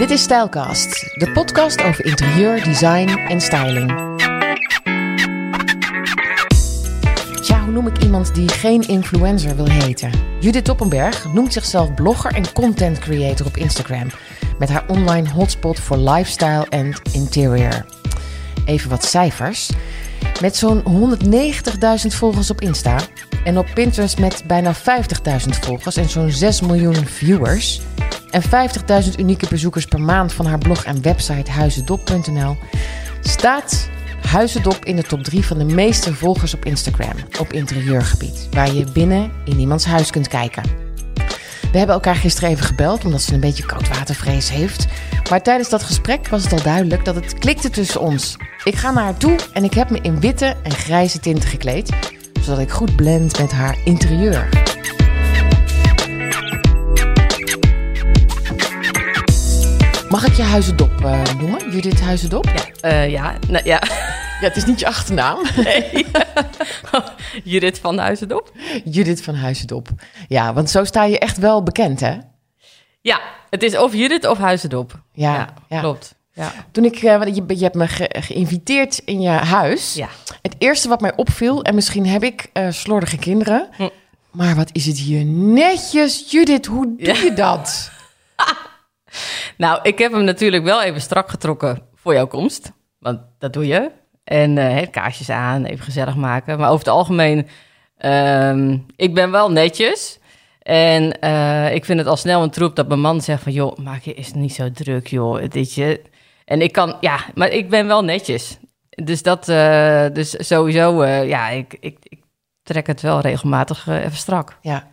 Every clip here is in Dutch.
Dit is Stijlcast, de podcast over interieur, design en styling. Tja, hoe noem ik iemand die geen influencer wil heten? Judith Toppenberg noemt zichzelf blogger en content creator op Instagram. Met haar online hotspot voor lifestyle en interior. Even wat cijfers. Met zo'n 190.000 volgers op Insta en op Pinterest met bijna 50.000 volgers en zo'n 6 miljoen viewers en 50.000 unieke bezoekers per maand van haar blog en website huizendop.nl staat Huizendop in de top 3 van de meeste volgers op Instagram op interieurgebied, waar je binnen in iemands huis kunt kijken. We hebben elkaar gisteren even gebeld omdat ze een beetje koudwatervrees heeft. Maar tijdens dat gesprek was het al duidelijk dat het klikte tussen ons. Ik ga naar haar toe en ik heb me in witte en grijze tinten gekleed, zodat ik goed blend met haar interieur. Mag ik je Huizendop uh, noemen? Judith Huizendop? Ja, uh, ja, nou, ja. ja, het is niet je achternaam. Nee. Judith van Huizendop. Judith van Huizendop. Ja, want zo sta je echt wel bekend, hè? Ja, het is of Judith of Huizendop. Ja, ja, ja. klopt. Ja. Toen ik, uh, je, je hebt me ge geïnviteerd in je huis. Ja. Het eerste wat mij opviel, en misschien heb ik uh, slordige kinderen, hm. maar wat is het hier netjes, Judith? Hoe doe je dat? Nou, ik heb hem natuurlijk wel even strak getrokken voor jouw komst. Want dat doe je. En uh, kaarsjes aan, even gezellig maken. Maar over het algemeen, uh, ik ben wel netjes. En uh, ik vind het al snel een troep dat mijn man zegt van... joh, maak je is niet zo druk, joh. Dit je... En ik kan, ja, maar ik ben wel netjes. Dus dat, uh, dus sowieso, ja, ik, ik, ik trek het wel regelmatig even strak. Ja.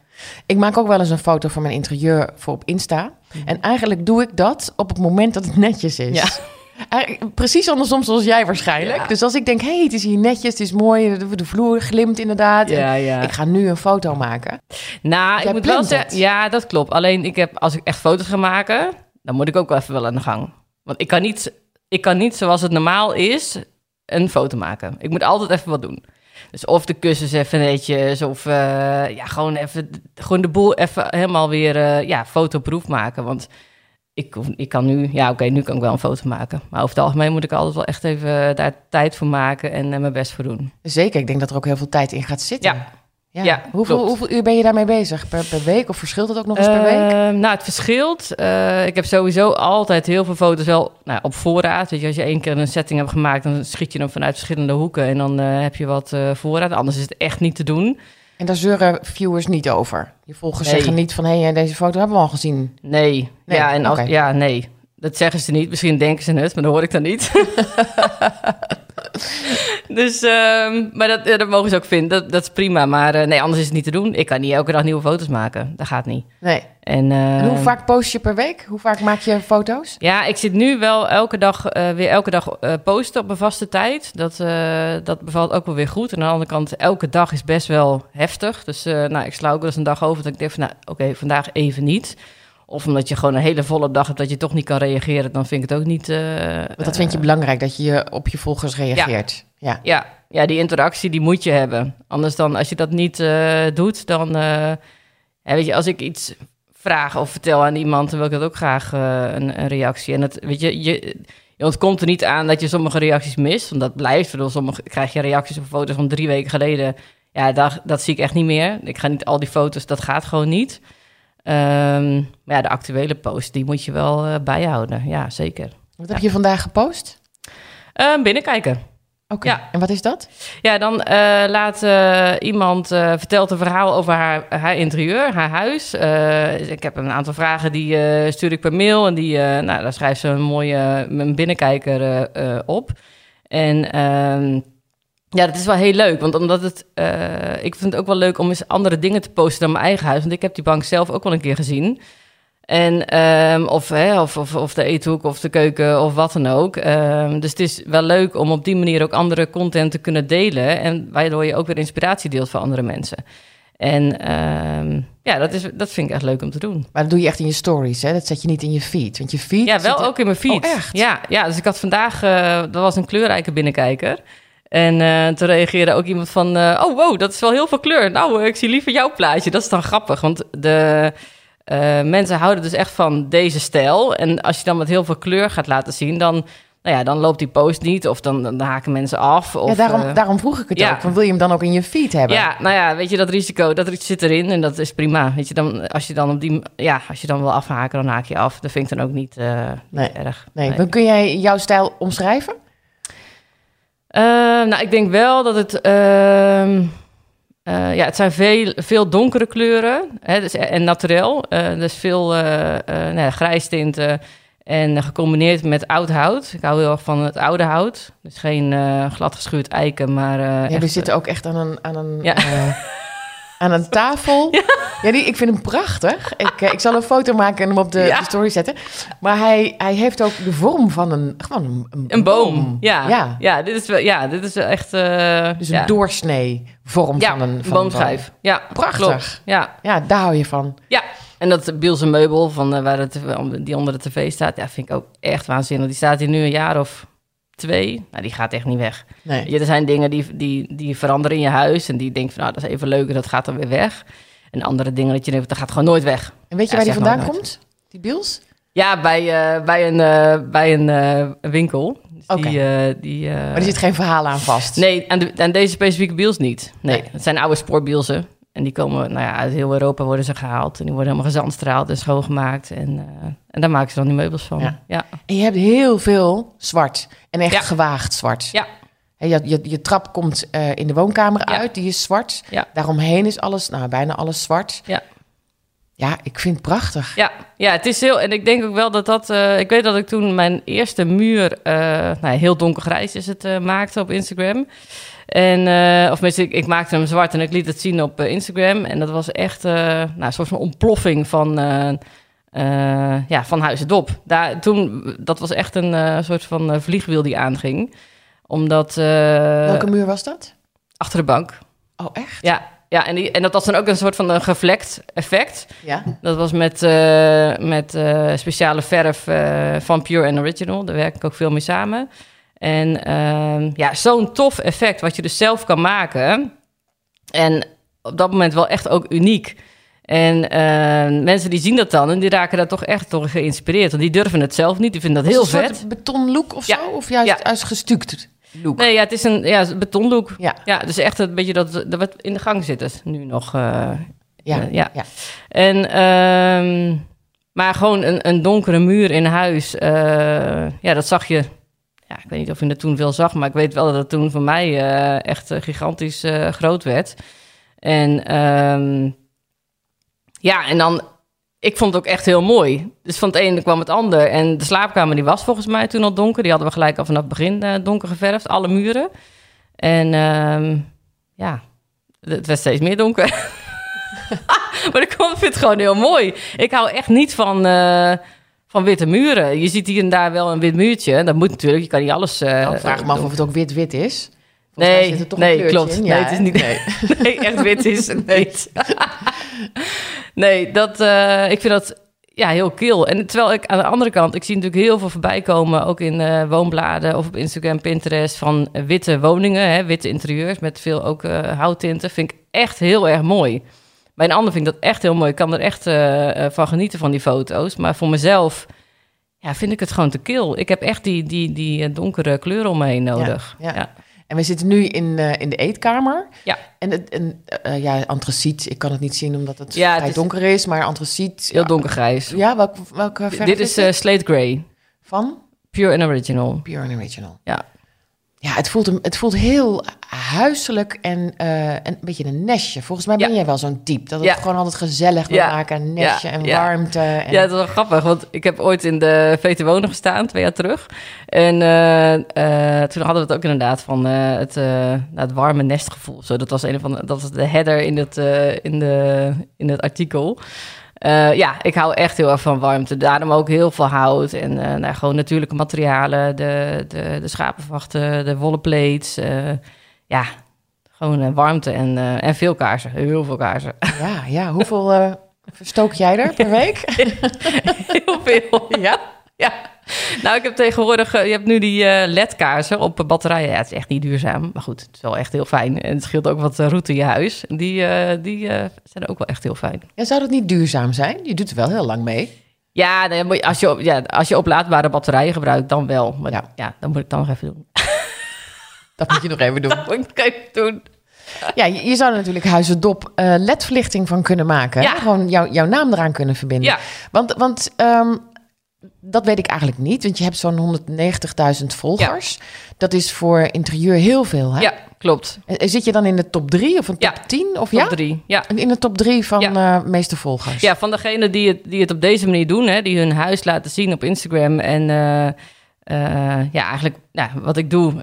Ik maak ook wel eens een foto van mijn interieur voor op Insta. Mm. En eigenlijk doe ik dat op het moment dat het netjes is. Ja. Precies andersom zoals jij waarschijnlijk. Ja. Dus als ik denk, hé, hey, het is hier netjes, het is mooi, de, vloer glimt inderdaad. Ja, ja. Ik ga nu een foto maken. Nou, Jij ik moet wel zeggen, ja, dat klopt. Alleen ik heb, als ik echt foto's ga maken, dan moet ik ook wel even wel aan de gang. Want ik kan niet, ik kan niet zoals het normaal is, een foto maken. Ik moet altijd even wat doen. Dus of de kussens even netjes, of uh, ja, gewoon even gewoon de boel even helemaal weer uh, ja, fotoproef maken. Want ik, ik kan nu, ja, oké, okay, nu kan ik wel een foto maken. Maar over het algemeen moet ik altijd wel echt even daar tijd voor maken en uh, mijn best voor doen. Zeker, ik denk dat er ook heel veel tijd in gaat zitten. Ja. Ja. Ja, hoeveel, hoeveel uur ben je daarmee bezig? Per, per week of verschilt het ook nog eens per week? Uh, nou, het verschilt. Uh, ik heb sowieso altijd heel veel foto's wel nou, op voorraad. Weet je, als je één keer een setting hebt gemaakt, dan schiet je hem vanuit verschillende hoeken en dan uh, heb je wat voorraad. Anders is het echt niet te doen. En daar zeuren viewers niet over. Je volgers Nee. zeggen niet van, hé, hey, deze foto hebben we al gezien. Nee, Nee, ja, en als, ja, nee. Dat zeggen ze niet. Misschien denken ze het, maar dat hoor ik dan niet. dus, ehm, maar dat, dat mogen ze ook vinden. Dat, dat is prima. Maar eh, nee, anders is het niet te doen. Ik kan niet elke dag nieuwe foto's maken. Dat gaat niet. Nee. En, En hoe ehm, vaak post je per week? Hoe vaak maak je foto's? Ja, ik zit nu wel elke dag eh, weer elke dag eh, posten op mijn vaste tijd. Dat, dat bevalt ook wel weer goed. En aan de andere kant, elke dag is best wel heftig. Dus nou, ik sla ook wel eens een dag over dat ik denk van, nou, oké, vandaag even niet. Of omdat je gewoon een hele volle dag hebt dat je toch niet kan reageren, dan vind ik het ook niet. eh, Want dat vind je belangrijk, dat je op je volgers reageert. Ja. ja, ja, die interactie die moet je hebben. Anders dan, als je dat niet eh, doet, dan... eh, ja, weet je, als ik iets vraag of vertel aan iemand, dan wil ik dat ook graag eh, een, een reactie. En dat, weet je, je, je ontkomt er niet aan dat je sommige reacties mist, want dat blijft. Bedoel, sommige krijg je reacties op foto's van drie weken geleden. Ja, dat, dat zie ik echt niet meer. Ik ga niet al die foto's, dat gaat gewoon niet. Ehm, maar ja, de actuele post, die moet je wel eh, bijhouden. Ja, zeker. Wat heb je vandaag gepost? Ehm, binnenkijken. Oké. Ja. En wat is dat? Ja, dan eh, laat eh, iemand uh, vertelt een verhaal over haar, haar interieur, haar huis. Uh, ik heb een aantal vragen die uh, stuur ik per mail en die, nou, daar schrijft ze een mooie een binnenkijker op. En ehm, ja, dat is wel heel leuk, want omdat het, ik vind het ook wel leuk om eens andere dingen te posten dan mijn eigen huis, want ik heb die bank zelf ook wel een keer gezien. En, um, of, hè, of, of, of de eethoek of de keuken of wat dan ook. Um, dus het is wel leuk om op die manier ook andere content te kunnen delen. En waardoor je ook weer inspiratie deelt voor andere mensen. En um, ja, dat, is, dat vind ik echt leuk om te doen. Maar dat doe je echt in je stories, hè? Dat zet je niet in je feed. Want je feed... Ja, wel ook in mijn feed. Oh, echt? Ja, ja, dus ik had vandaag... Uh, dat was een kleurrijke binnenkijker. En uh, toen reageerde ook iemand van... Uh, oh, wow, dat is wel heel veel kleur. Nou, ik zie liever jouw plaatje. Dat is dan grappig, want de... eh, mensen houden dus echt van deze stijl. En als je dan met heel veel kleur gaat laten zien, dan, nou ja, dan loopt die post niet. Of dan, dan haken mensen af. Of, ja, daarom, eh, daarom vroeg ik het ja. ook. Van, wil je hem dan ook in je feed hebben? ja, nou ja, weet je, dat risico, dat zit erin en dat is prima. Weet je, dan, als je dan op die, ja, als je dan wil afhaken, dan haak je af. Dat vind ik dan ook niet, eh, Nee. erg. Nee, maar kun jij jouw stijl omschrijven? Eh, nou, ik denk wel dat het. ehm, eh, ja, het zijn veel, veel donkere kleuren hè, dus, en naturel. Eh, dus veel eh eh, nou ja, grijstinten en gecombineerd met oud hout. Ik hou heel erg van het oude hout. Dus geen eh gladgeschuurd eiken, maar. eh, Ja, echt, we zitten ook echt aan een, aan een, Ja. aan een tafel. Ja, die, ik vind hem prachtig. Ik, eh, ik zal een foto maken en hem op de, Ja. de story zetten. Maar hij, hij heeft ook de vorm van een, gewoon een, een, Een boom. Ja, ja. ja. dit is wel, ja, dit is wel echt. eh, Dus een ja. doorsnee vorm ja, van een, van een boomschijf. Ja, Prachtig. klopt. Ja, Ja, daar hou je van. Ja, en dat Bielse meubel van, eh, waar het, die onder de tv staat, ja, vind ik ook echt waanzinnig. Die staat hier nu een jaar of twee. Nou, die gaat echt niet weg. Nee. Ja, er zijn dingen die, die, die veranderen in je huis en die denk van, nou, dat is even leuk en dat gaat dan weer weg. En andere dingen dat je denkt, dat gaat gewoon nooit weg. En weet je Ja, waar die vandaan nooit. komt? Die Biels? Ja, bij, eh, bij een, eh, bij een eh, winkel. Dus Oké. Die, die, Maar er zit geen verhaal aan vast. Nee, aan, de, aan deze specifieke biels niet. Nee, Nee. het zijn oude spoorbielsen. En die komen, nou ja, uit heel Europa worden ze gehaald. En die worden helemaal gezandstraald en schoongemaakt. En, eh, en daar maken ze dan die meubels van. Ja. Ja, En je hebt heel veel zwart. En echt Ja. gewaagd zwart. Ja. Je, je, je trap komt eh, in de woonkamer uit, die is zwart. Ja. Daaromheen is alles, nou bijna alles zwart. Ja. Ja, ik vind het prachtig. ja, ja, het is heel... En ik denk ook wel dat dat... eh, ik weet dat ik toen mijn eerste muur... nou, heel donkergrijs is het, maakte op Instagram. En, eh, of tenminste, ik, ik maakte hem zwart en ik liet het zien op eh, Instagram. En dat was echt eh, nou, een soort van ontploffing van... ja, van Huizendop. Daar, toen, dat was echt een soort van vliegwiel die aanging. Omdat... Welke muur was dat? Achter de bank. Oh, echt? Ja, ja en, die, en dat was dan ook een soort van een gevlekt effect. Ja. Dat was met, met speciale verf van Pure and Original. Daar werk ik ook veel mee samen. En ehm, ja, zo'n tof effect wat je dus zelf kan maken. En op dat moment wel echt ook uniek. En eh, mensen die zien dat dan en die raken daar toch echt door geïnspireerd. Want die durven het zelf niet, die vinden dat heel vet. Een soort betonlook of Ja. zo? Of juist, Ja. juist gestuukt look? Nee, ja, het is een ja, betonlook. Ja. Ja, dus echt een beetje dat, dat wat in de gang zit het nu nog. eh, Ja. eh, ja. ja. En, ehm, maar gewoon een, een donkere muur in huis. eh, ja, dat zag je. Ja, ik weet niet of je dat toen veel zag, maar ik weet wel dat het toen voor mij eh, echt eh, gigantisch eh, groot werd. En ehm, ja, en dan, ik vond het ook echt heel mooi. Dus van het ene kwam het ander. En de slaapkamer die was volgens mij toen al donker. Die hadden we gelijk al vanaf het begin donker geverfd, alle muren. En ehm, ja, het werd steeds meer donker. maar ik vind het gewoon heel mooi. Ik hou echt niet van, van witte muren. Je ziet hier en daar wel een wit muurtje. Dat moet natuurlijk, je kan niet alles... eh, Nou, vraag me af doen. of het ook wit-wit is. Volgens mij Nee, zit er toch nee, klopt. in. Nee, het is niet- Nee. Nee, echt wit is het niet. nee, dat, eh, ik vind dat ja, heel kil. En terwijl ik aan de andere kant, ik zie natuurlijk heel veel voorbij komen, ook in eh, woonbladen of op Instagram, Pinterest, van eh, witte woningen, hè, witte interieurs met veel ook eh, houttinten. Vind ik echt heel erg mooi. Bij een ander vind ik dat echt heel mooi. Ik kan er echt eh, eh, van genieten van die foto's. Maar voor mezelf ja, vind ik het gewoon te kil. Ik heb echt die, die, die eh, donkere kleuren om me heen nodig. ja. En we zitten nu in, in de eetkamer. Ja. En, het, en ja, antraciet. Ik kan het niet zien omdat het Ja, het vrij is- donker is. Maar antraciet... Heel donkergrijs. Ja, welk, welke verf Dit is eh, slate gray. Van? Pure and original. Pure and Original. Ja. Ja, het voelt, hem- het voelt heel huiselijk en eh, en een beetje een nestje. Volgens mij ben Ja. jij wel zo'n type. Dat het Ja. gewoon altijd gezellig wil Ja. maken. Nestje Ja. en warmte. En... Ja, dat is wel grappig, want ik heb ooit in de VT Wonen gestaan, twee jaar terug. En eh, eh, toen hadden we het ook inderdaad van het, nou, het warme nestgevoel. Zo, dat was een van de, dat was de header in het, in de, in het artikel. Eh, ja, ik hou echt heel erg van warmte. Daarom ook heel veel hout en eh, nou, gewoon natuurlijke materialen. De, de, de schapenvachten, de wollen plates. eh, ja, gewoon warmte en, en veel kaarsen. Heel veel kaarsen. ja, ja. Hoeveel verstook jij er per week? heel veel. ja? Ja, Nou, ik heb tegenwoordig, eh, je hebt nu die eh, LED-kaarsen op batterijen. Ja, het is echt niet duurzaam, maar goed, het is wel echt heel fijn. En het scheelt ook wat eh, route in je huis. Die, eh, die eh, zijn ook wel echt heel fijn. Ja, zou dat niet duurzaam zijn? Je doet er wel heel lang mee. Ja, als je, ja, als je oplaadbare batterijen gebruikt, dan wel. Maar Ja. ja. dan moet ik dan nog even doen. Dat moet je nog even doen. Dat moet ik even doen. Ja, je, je zou er natuurlijk Huizendop eh LED-verlichting van kunnen maken. Ja. Gewoon jou- jouw naam eraan kunnen verbinden. Ja, Want, want ehm, dat weet ik eigenlijk niet. Want je hebt zo'n 190.000 volgers. Dat is voor interieur heel veel. Hè? ja, klopt. Zit je dan in de top 3 of een top Ja. 10? Of Top ja? drie. Ja. In de top 3 van Ja. eh meeste volgers. Ja, van degenen die het, die het op deze manier doen, hè, die hun huis laten zien op Instagram. En eh, eh, ja, eigenlijk ja, wat ik doe,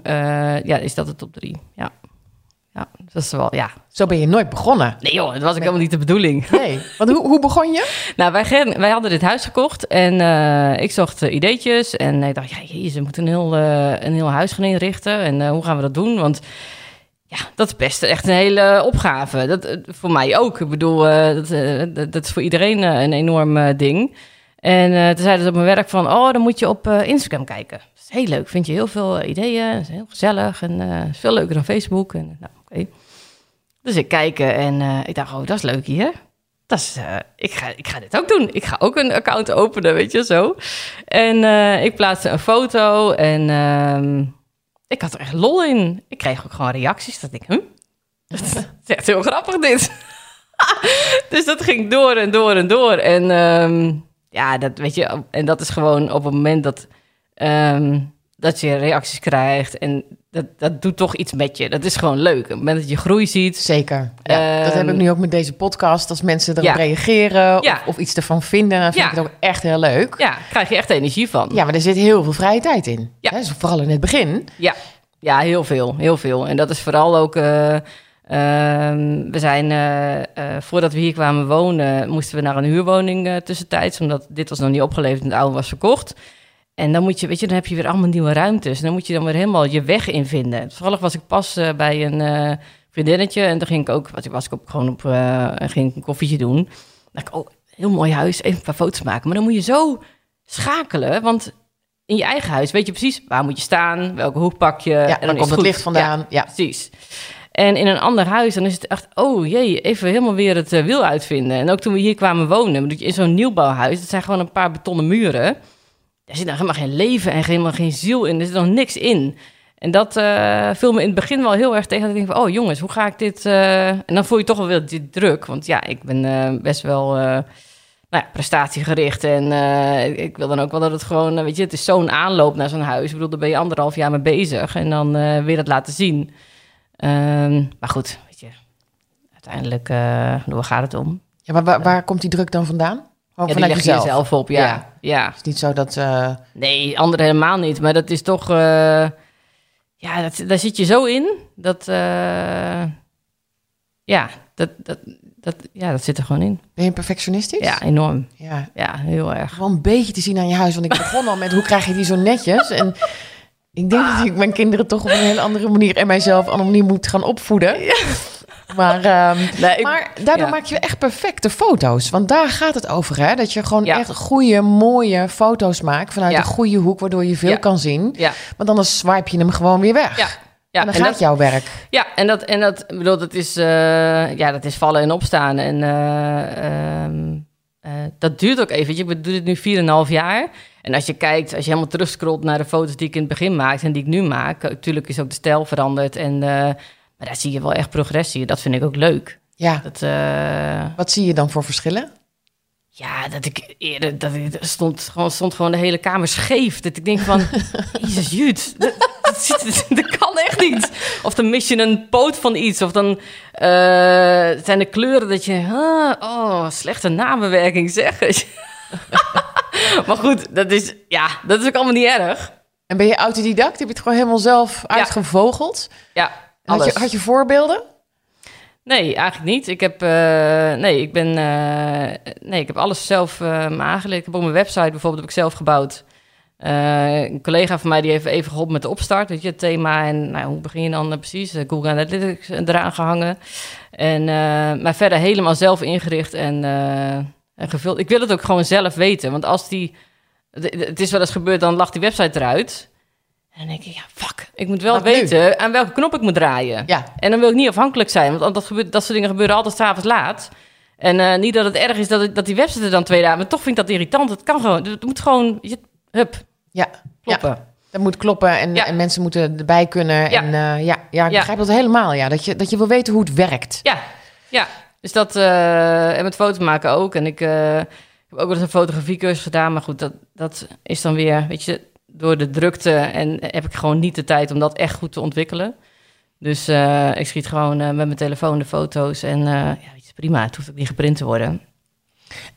ja, is dat de top drie. Ja. Ja, dat is wel, ja. Zo ben je nooit begonnen. Nee joh, dat was ook helemaal niet de bedoeling. Nee. Want hoe, hoe begon je? Nou, wij, wij hadden dit huis gekocht en eh, ik zocht eh, ideetjes. En ik dacht, ja, jezus, we moeten een heel, eh, een heel huis gaan inrichten. En hoe gaan we dat doen? Want ja, dat is best echt een hele opgave. Dat, voor mij ook. Ik bedoel, dat, dat, is voor iedereen een enorm ding. En toen zeiden ze op mijn werk van, oh, dan moet je op Instagram kijken. Dat is heel leuk. Vind je heel veel ideeën. Dat is heel gezellig en is veel leuker dan Facebook. En, nou, Dus ik kijk eh, en eh, ik dacht, oh, dat is leuk hier. Dat is, eh, ik, ga, ik ga dit ook doen. Ik ga ook een account openen, weet je, zo. En ik plaatste een foto en ehm, ik had er echt lol in. Ik kreeg ook gewoon reacties. Dat ik, huh? Dat is echt heel grappig dit. dus dat ging door en door en door. En ehm, ja, dat weet je, en dat is gewoon op het moment dat, ehm, dat je reacties krijgt. En dat, dat doet toch iets met je. Dat is gewoon leuk. Op het moment dat je groei ziet. Zeker. Ja, dat Ehm, heb ik nu ook met deze podcast. Als mensen erop ja. reageren Ja. of, of iets ervan vinden, dan vind Ja. ik het ook echt heel leuk. Ja, krijg je echt energie van. Ja, maar er zit heel veel vrije tijd in. Ja. Hè, dus vooral in het begin. Ja, ja heel veel, heel veel. En dat is vooral ook... eh, ehm, we zijn, eh, eh, voordat we hier kwamen wonen, moesten we naar een huurwoning tussentijds. Omdat dit was nog niet opgeleverd en de oude was verkocht. En dan moet je, weet je, dan heb je weer allemaal nieuwe ruimtes. En dan moet je dan weer helemaal je weg in vinden. Toevallig was ik pas eh, bij een eh, vriendinnetje. En toen ging ik ook, was ik, was ik ook gewoon op, en ging ik een koffietje doen. Dan dacht ik, oh, heel mooi huis, even een paar foto's maken. Maar dan moet je zo schakelen, want in je eigen huis weet je precies waar moet je staan, welke hoek pak je. Ja, en dan komt het licht vandaan. Ja. Precies. En in een ander huis, dan is het echt, oh jee, even helemaal weer het wiel uitvinden. En ook toen we hier kwamen wonen, in zo'n nieuwbouwhuis, dat zijn gewoon een paar betonnen muren. Daar zit nog helemaal geen leven en helemaal geen ziel in. Er zit nog niks in. En dat eh viel me in het begin wel heel erg tegen. Dat ik denk van, oh jongens, hoe ga ik dit... eh, En dan voel je toch wel weer die druk. Want ja, ik ben eh, best wel... nou ja, prestatiegericht. En ik wil dan ook wel dat het gewoon, weet je, het is zo'n aanloop naar zo'n huis. Ik bedoel, daar ben je anderhalf jaar mee bezig. En dan weer dat laten zien. Ehm, maar goed, weet je, uiteindelijk, waar gaat het om? Ja, maar waar, waar komt die druk dan vandaan? Gewoon Ja, vanuit jezelf. jezelf op, ja. Ja. ja. Het is niet zo dat... eh, Nee, anderen helemaal niet. Maar dat is toch... eh, ja, dat, daar zit je zo in. Dat... eh, ja, dat, dat, dat, ja, dat zit er gewoon in. ben je perfectionistisch? Ja, enorm. Ja, Ja, heel erg. gewoon een beetje te zien aan je huis. Want ik begon al met hoe krijg je die zo netjes? En ik denk dat ik mijn kinderen toch op een hele andere manier... en mijzelf op een andere manier moet gaan opvoeden. Maar, ehm, Nee, ik- maar daardoor ja. maak je echt perfecte foto's. Want daar gaat het over, hè? Dat je gewoon Ja. echt goede, mooie foto's maakt... vanuit Ja. een goede hoek, waardoor je veel kan zien. Want anders swipe je hem gewoon weer weg. ja. Ja, en dan en gaat dat- jouw werk. Ja, en dat, en dat, bedoel, dat is, eh, ja, dat is vallen en opstaan. En eh, ehm, eh, dat duurt ook even. Ik doe dit nu 4,5 jaar. En als je kijkt, als je helemaal terugscrollt naar de foto's die ik in het begin maakte en die ik nu maak, natuurlijk is ook de stijl veranderd. En, maar daar zie je wel echt progressie. Dat vind ik ook leuk. Ja. Dat, eh, Wat zie je dan voor verschillen? ja, dat ik eerder, dat ik, stond, gewoon, stond gewoon de hele kamer scheef. Dat ik denk van, Jezus Jut, dat, dat, zit- dat kan echt niet. Of dan mis je een poot van iets. Of dan eh, zijn de kleuren dat je, oh, slechte nabewerking zeg. maar goed, dat is, ja, dat is ook allemaal niet erg. En ben je autodidact? Heb je het gewoon helemaal zelf uitgevogeld? Ja, Had je, had je voorbeelden? Nee, eigenlijk niet. Ik heb, eh, nee, ik ben, eh, nee, ik heb alles zelf me aangeleerd. Ik heb op mijn website bijvoorbeeld heb ik zelf gebouwd. Een collega van mij die heeft even geholpen met de opstart, weet je, het thema en nou, hoe begin je dan precies? Google Analytics eraan gehangen. En, maar verder helemaal zelf ingericht en, en gevuld. Ik wil het ook gewoon zelf weten, want als die Het, het is wel eens gebeurd, dan lag die website eruit. En dan denk ik, ja, fuck. Ik moet wel Wat nu? weten aan welke knop ik moet draaien. Ja, En dan wil ik niet afhankelijk zijn, want dat, gebeurt, dat soort dingen gebeuren altijd s'avonds laat. En eh, niet dat het erg is dat, het- dat die website er dan twee dagen... Maar toch vind ik dat irritant. Het kan gewoon. Het moet gewoon... Je, hup, ja. kloppen. Dat moet kloppen en, Ja. en mensen moeten erbij kunnen. Ja. En eh, ja, ja, ik begrijp dat helemaal. Ja. Dat, je, dat je wil weten hoe het werkt. Ja, ja. Dus dat, eh, en met foto's maken ook. En ik heb ook wel eens een fotografiecursus gedaan. Maar goed, dat, dat is dan weer, weet je, door de drukte. En heb ik gewoon niet de tijd om dat echt goed te ontwikkelen. Dus eh, ik schiet gewoon eh, met mijn telefoon de foto's. En eh, ja, weet je, prima, het hoeft ook niet geprint te worden.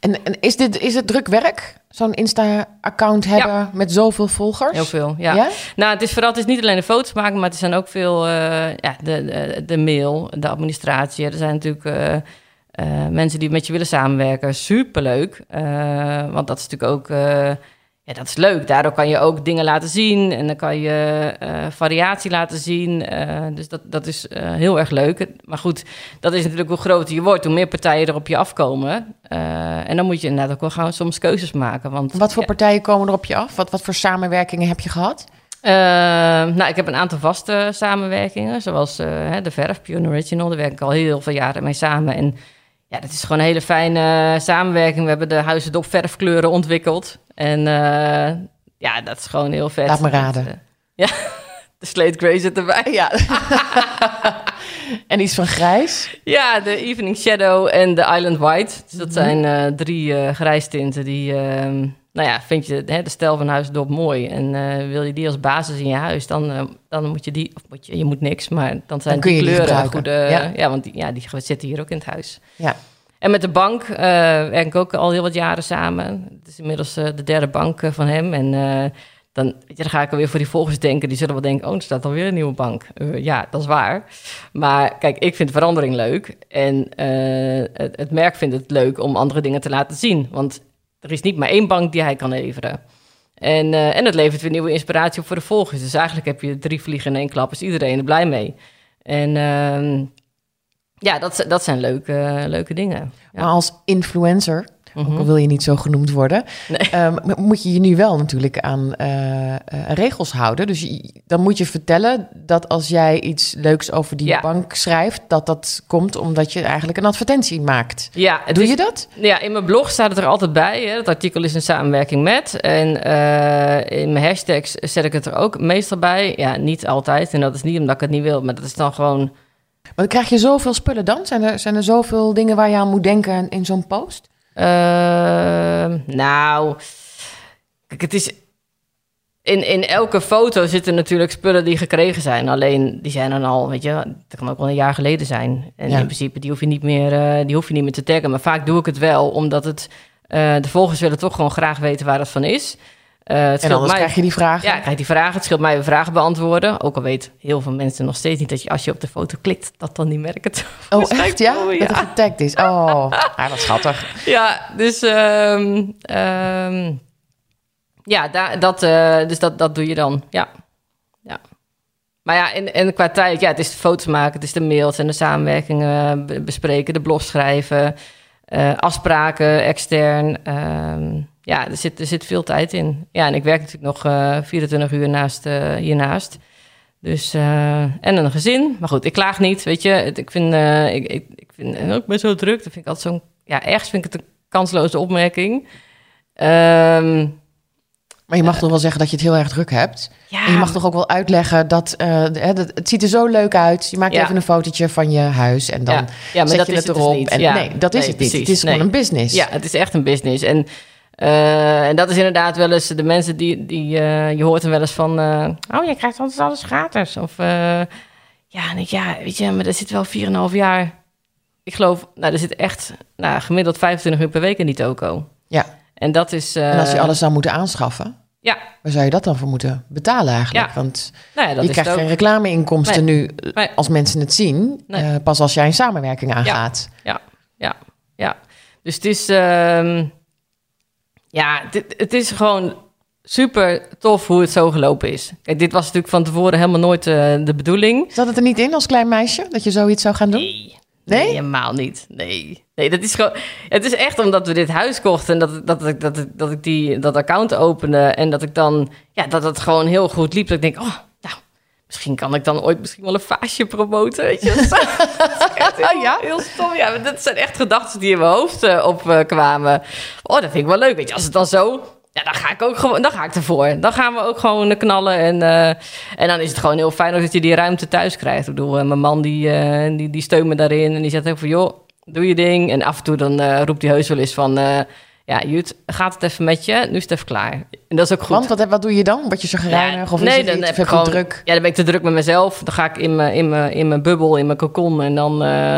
En, en is, dit, is het druk werk? Zo'n Insta-account hebben met zoveel volgers? Heel veel, ja. Ja? Nou, het is vooral, het is niet alleen de foto's maken, maar het zijn ook veel, ja, de, de, de mail, de administratie. Er zijn natuurlijk mensen die met je willen samenwerken. Superleuk, want dat is natuurlijk ook, ja, dat is leuk. Daardoor kan je ook dingen laten zien en dan kan je eh, variatie laten zien. Eh, dus dat, dat is eh, heel erg leuk. Maar goed, dat is natuurlijk hoe groter je wordt, hoe meer partijen er op je afkomen. En dan moet je inderdaad ook wel gaan soms keuzes maken. Want, Wat voor ja, partijen komen er op je af? Wat, wat voor samenwerkingen heb je gehad? eh, nou, ik heb een aantal vaste samenwerkingen, zoals de verf, Pure Original. Daar werk ik al heel veel jaren mee samen. En ja, dat is gewoon een hele fijne samenwerking. We hebben de Huizen Dop verfkleuren ontwikkeld. En eh, ja, dat is gewoon heel vet. Laat me raden. Dat, eh, ja, de Slate Grey zit erbij. Ja. en iets van grijs? Ja, de Evening Shadow en de Island White. Dus dat Mhm. zijn eh, drie eh grijstinten die... ehm, nou ja, vind je hè, de stijl van Huis Dop mooi... en eh, wil je die als basis in je huis... dan, eh, dan moet je die... Of moet je, je moet niks, maar dan zijn Dan kun die kleuren gebruiken, goede... ja. Ja. want die, ja, die zitten hier ook in het huis. Ja. En met de bank eh, werk ik ook al heel wat jaren samen. Het is inmiddels eh, de derde bank eh, van hem. En eh, dan, je, dan ga ik alweer voor die volgers denken. Die zullen wel denken, oh, er staat alweer een nieuwe bank. Eh, ja, dat is waar. Maar kijk, ik vind verandering leuk. En eh, het, het merk vindt het leuk om andere dingen te laten zien. Want er is niet maar één bank die hij kan leveren. En, eh, en het levert weer nieuwe inspiratie op voor de volgers. Dus eigenlijk heb je drie vliegen in één klap. Is iedereen er blij mee. En ehm, ja, dat, dat zijn leuke, leuke dingen. Maar als influencer, Mhm. ook al wil je niet zo genoemd worden, Nee. ehm, moet je je nu wel natuurlijk aan eh, eh, regels houden. Dus je- dan moet je vertellen dat als jij iets leuks over die Ja. bank schrijft, dat dat komt omdat je eigenlijk een advertentie maakt. Ja, Doe is- je dat? Ja, in mijn blog staat het er altijd bij. Hè. Het artikel is in samenwerking met. En eh, in mijn hashtags zet ik het er ook meestal bij. Ja, niet altijd. En dat is niet omdat ik het niet wil, maar dat is dan gewoon. Maar dan krijg je zoveel spullen dan? Zijn er, zijn er zoveel dingen waar je aan moet denken in zo'n post? Eh, nou, kijk, het is. In, in elke foto zitten natuurlijk spullen die gekregen zijn. Alleen die zijn dan al, weet je, dat kan ook wel een jaar geleden zijn. En Ja. in principe, die hoef, je niet meer, eh, die hoef je niet meer te taggen. Maar vaak doe ik het wel, omdat het. eh, de volgers willen toch gewoon graag weten waar het van is. Eh, het En anders mij- krijg je die vragen. Ja, ik krijg die vragen. Het scheelt mij weer vragen beantwoorden. Ook al weet heel veel mensen nog steeds niet dat je als je op de foto klikt, dat dan niet merkt. oh, Dus echt ja? oh, ja. Dat het getagd is. Oh, ah, wat schattig. ja, dus, ehm, ehm, ja, dat, eh, dus dat, dat doe je dan. Ja. ja. Maar ja, en, en qua tijd, ja, het is de foto's maken, het is de mails en de samenwerkingen be- bespreken, de blog schrijven, eh, afspraken extern. ehm, ja, er zit, er zit veel tijd in. Ja, en ik werk natuurlijk nog eh 24 uur naast, eh, hiernaast. Dus, eh, en een gezin. Maar goed, ik klaag niet, weet je. Het- Ik vind, eh, ik, ik, ik vind, en ook ben zo druk. Dat vind ik altijd zo'n, ja, ergens vind ik het een kansloze opmerking. Ehm, Maar je mag toch wel zeggen dat je het heel erg druk hebt. ja, En je mag toch ook wel uitleggen dat, eh, het ziet er zo leuk uit. Je maakt Ja. even een fotootje van je huis en dan ja, ja, maar zet dat je is het het dus erop. niet. en, Ja, nee, dat is nee, het niet. Het is gewoon een business. Ja, het is echt een business. En, eh, en dat is inderdaad wel eens de mensen die, die eh, je hoort er wel eens van, eh, oh, je krijgt altijd alles gratis. Of ja, en ik, ja, weet je, maar er zit wel 4,5 jaar. Ik geloof, nou, er zit echt nou, gemiddeld 25 uur per week in die toko. Ja. En dat is. En als je alles zou moeten aanschaffen, Ja, waar zou je dat dan voor moeten betalen eigenlijk? Ja, Want nou ja, dat je is krijgt geen reclameinkomsten nu Nee. als mensen het zien. Nee. pas als jij een samenwerking aangaat. Ja, ja, ja. Dus het is, ehm, ja, dit, het is gewoon super tof hoe het zo gelopen is. Kijk, dit was natuurlijk van tevoren helemaal nooit eh, de bedoeling. Zat het er niet in als klein meisje dat je zoiets zou gaan doen? Nee, Nee? helemaal niet. Nee. Nee, dat is gewoon... Het is echt omdat we dit huis kochten... en dat, dat, ik- dat, ik- dat ik die, dat account opende... en dat ik dan... Ja, dat het gewoon heel goed liep. Dat ik denk, oh. Misschien kan ik dan ooit misschien wel een vaasje promoten, weet je. Dat is echt heel, Ja? heel stom. Ja, maar dat zijn echt gedachten die in mijn hoofd eh, opkwamen. oh, dat vind ik wel leuk, weet je. Als het dan zo... Ja, dan ga ik ook gewoon, dan ga ik ervoor. Dan gaan we ook gewoon eh, knallen. En, eh, en dan is het gewoon heel fijn ook dat je die ruimte thuis krijgt. Ik bedoel, eh, mijn man die, eh, die, die steunt me daarin. En die zegt ook van, joh, doe je ding. En af en toe dan eh, roept hij heus wel eens van... ja, Jut, gaat het even met je? Nu is het even klaar. En dat is ook goed. Want wat, wat doe je dan? Word je zo gereinig? Of is het dan heb ik gewoon druk? Ja, dan ben ik te druk met mezelf. Dan ga ik in mijn, in mijn, in mijn bubbel, in mijn cocon. En dan, eh,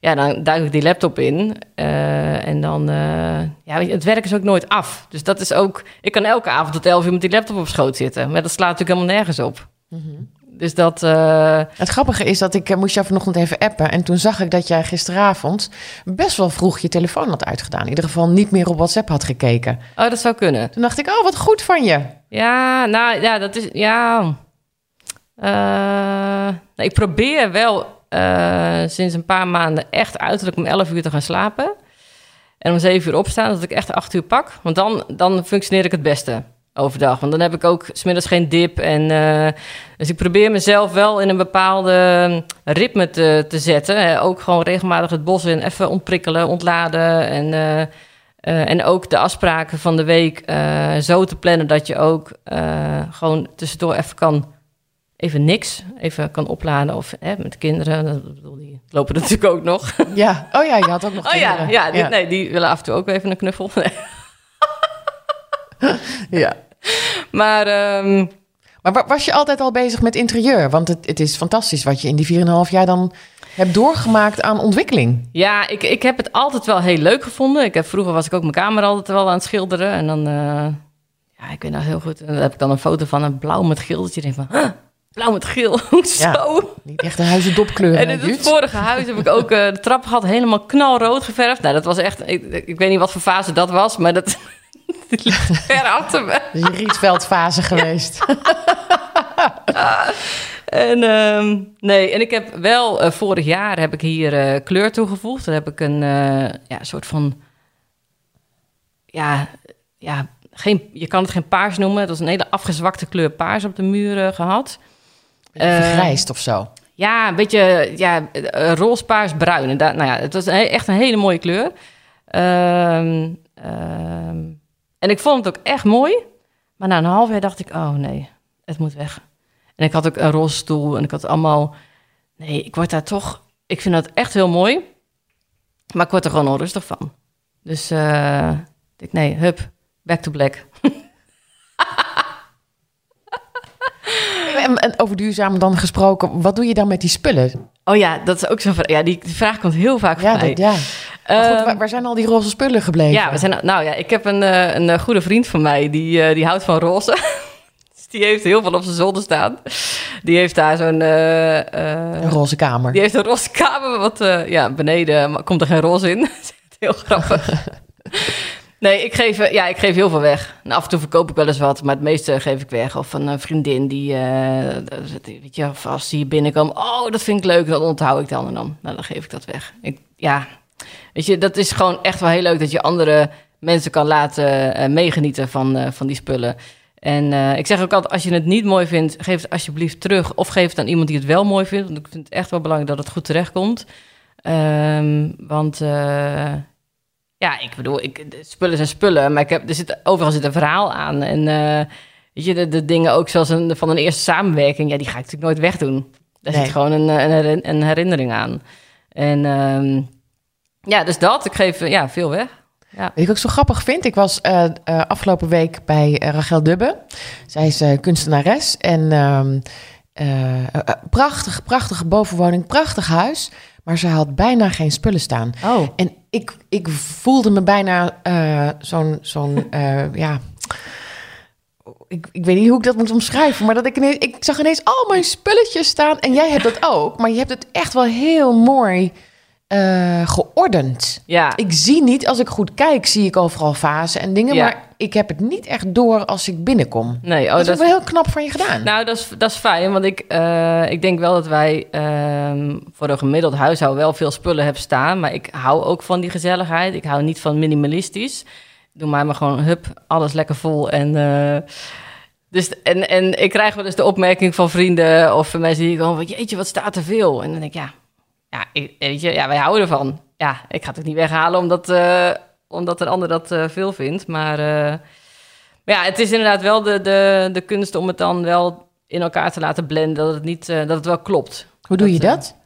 ja, dan duik ik die laptop in. Eh, en dan... eh, ja, het werk is ook nooit af. Dus dat is ook... Ik kan elke avond tot elf uur met die laptop op schoot zitten. Maar dat slaat natuurlijk helemaal nergens op. Mhm. Dus dat... eh, Het grappige is dat ik eh, moest jou vanochtend even appen. En toen zag ik dat jij gisteravond best wel vroeg je telefoon had uitgedaan. In ieder geval niet meer op WhatsApp had gekeken. oh, dat zou kunnen. Toen dacht ik, oh, wat goed van je. Ja, nou ja, dat is. Ja. Eh, nou, ik probeer wel sinds een paar maanden echt uiterlijk om 11 uur te gaan slapen. En om 7 uur opstaan, dat ik echt 8 uur pak. Want dan, dan functioneer ik het beste overdag. Want dan heb ik ook smiddags geen dip. En, eh, dus ik probeer mezelf wel in een bepaalde ritme te, te zetten. Hè. Ook gewoon regelmatig het bos in, even ontprikkelen, ontladen. En, eh, eh, en ook de afspraken van de week eh, zo te plannen dat je ook eh, gewoon tussendoor even kan, even niks, even kan opladen. Of hè, met kinderen, dat bedoel, die lopen er natuurlijk ook nog. Ja, oh ja, je had ook nog Oh ja, kinderen. ja, die, Nee, die willen af en toe ook even een knuffel. ja. maar ehm, Maar wa- was je altijd al bezig met interieur? Want het, het is fantastisch wat je in die 4,5 jaar dan hebt doorgemaakt aan ontwikkeling. ja, ik, ik heb het altijd wel heel leuk gevonden. Ik heb, vroeger was ik ook mijn kamer altijd wel aan het schilderen. En dan, eh, ja, ik weet nog heel goed. En dan heb ik dan een foto van een blauw met geel. Dat je denkt van, huh, blauw met geel, hoezo? Niet echt een huizendopkleur. En in het vorige huis heb ik ook eh, de trap gehad, helemaal knalrood geverfd. Nou, dat was echt, ik, ik weet niet wat voor fase dat was, maar dat dit ligt ver achter me. Je Rietveldfase geweest. En ehm, nee, en ik heb wel eh, vorig jaar heb ik hier eh, kleur toegevoegd. Dan heb ik een eh, ja, soort van, ja, ja, geen, je kan het geen paars noemen. Het was een hele afgezwakte kleur paars op de muren gehad. Eh, Vergrijst of zo. Ja, een beetje ja, roze, paars, bruin. En daar, nou ja, het was een echt een hele mooie kleur. Ehm, ehm, en ik vond het ook echt mooi. Maar na een half jaar dacht ik, oh nee, het moet weg. En ik had ook een roze stoel en ik had allemaal... Nee, ik word daar toch... Ik vind dat echt heel mooi. Maar ik word er gewoon onrustig van. Dus eh, ik nee, hup, back to black. En, over duurzaam dan gesproken, wat doe je dan met die spullen? Oh ja, dat is ook zo'n vraag. Ja, die, die vraag komt heel vaak Ja, voorbij. dat, ja. Goed, Ehm, waar, waar zijn al die roze spullen gebleven? Ja, we zijn, nou ja, ik heb een, eh, een eh, goede vriend van mij, die, eh, die houdt van roze. dus die heeft heel veel op zijn zolder staan. Die heeft daar zo'n... Een roze kamer. die heeft een roze kamer, wat ja, beneden maar komt er geen roze in. heel grappig. nee, ik geef, ja, ik geef heel veel weg. En af en toe verkoop ik wel eens wat, maar het meeste geef ik weg. Of een vriendin die, die- weet je, of als die binnenkomt, oh, dat vind ik leuk, dat onthoud ik dan en dan. Nou, dan geef ik dat weg. Ik, ja, weet je, dat is gewoon echt wel heel leuk dat je andere mensen kan laten eh, meegenieten van, eh, van die spullen. En eh, ik zeg ook altijd, als je het niet mooi vindt, geef het alsjeblieft terug. Of geef het aan iemand die het wel mooi vindt. Want ik vind het echt wel belangrijk dat het goed terechtkomt. Ehm, want ja, ik bedoel, ik, spullen zijn spullen. Maar ik heb, er zit, overal zit een verhaal aan. En weet je, de, de dingen ook zoals een, van een eerste samenwerking... ja, die ga ik natuurlijk nooit wegdoen. Daar Nee. zit gewoon een, een, een herinnering aan. En ehm, ja, dus dat. Ik geef eh, ja, veel weg. Ja. Wat ik ook zo grappig vind, ik was eh, eh, afgelopen week bij Rachel Dubbe. Zij is eh, kunstenares en ehm, eh, eh, prachtig, prachtige bovenwoning, prachtig huis. Maar ze had bijna geen spullen staan. Oh. En ik, ik voelde me bijna zo'n, zo'n ja... Ik, ik weet niet hoe ik dat moet omschrijven, maar dat ik ineens, ik zag ineens al mijn spulletjes staan. En jij hebt dat ook, maar je hebt het echt wel heel mooi eh, geordend. Ja, Ik zie niet, als ik goed kijk, zie ik overal vazen en dingen. Ja. Maar ik heb het niet echt door als ik binnenkom. nee, oh, dat is dat wel heel knap van je gedaan. Nou, dat is, dat is fijn, want ik, eh, ik denk wel dat wij ehm, voor een gemiddeld huishouden wel veel spullen hebben staan. Maar ik hou ook van die gezelligheid. Ik hou niet van minimalistisch. Doe mij maar gewoon, hup, alles lekker vol. En, eh, dus, en, en ik krijg wel eens de opmerking van vrienden of van mensen die gewoon, jeetje, wat staat er veel? En dan denk ik, ja, ja, ik, weet je, ja wij houden ervan. Ja, ik ga het ook niet weghalen omdat, eh, omdat een ander dat eh, veel vindt. Maar, eh, maar ja, het is inderdaad wel de, de, de kunst om het dan wel in elkaar te laten blenden, dat het, niet, dat het wel klopt. Hoe doe je dat, dat?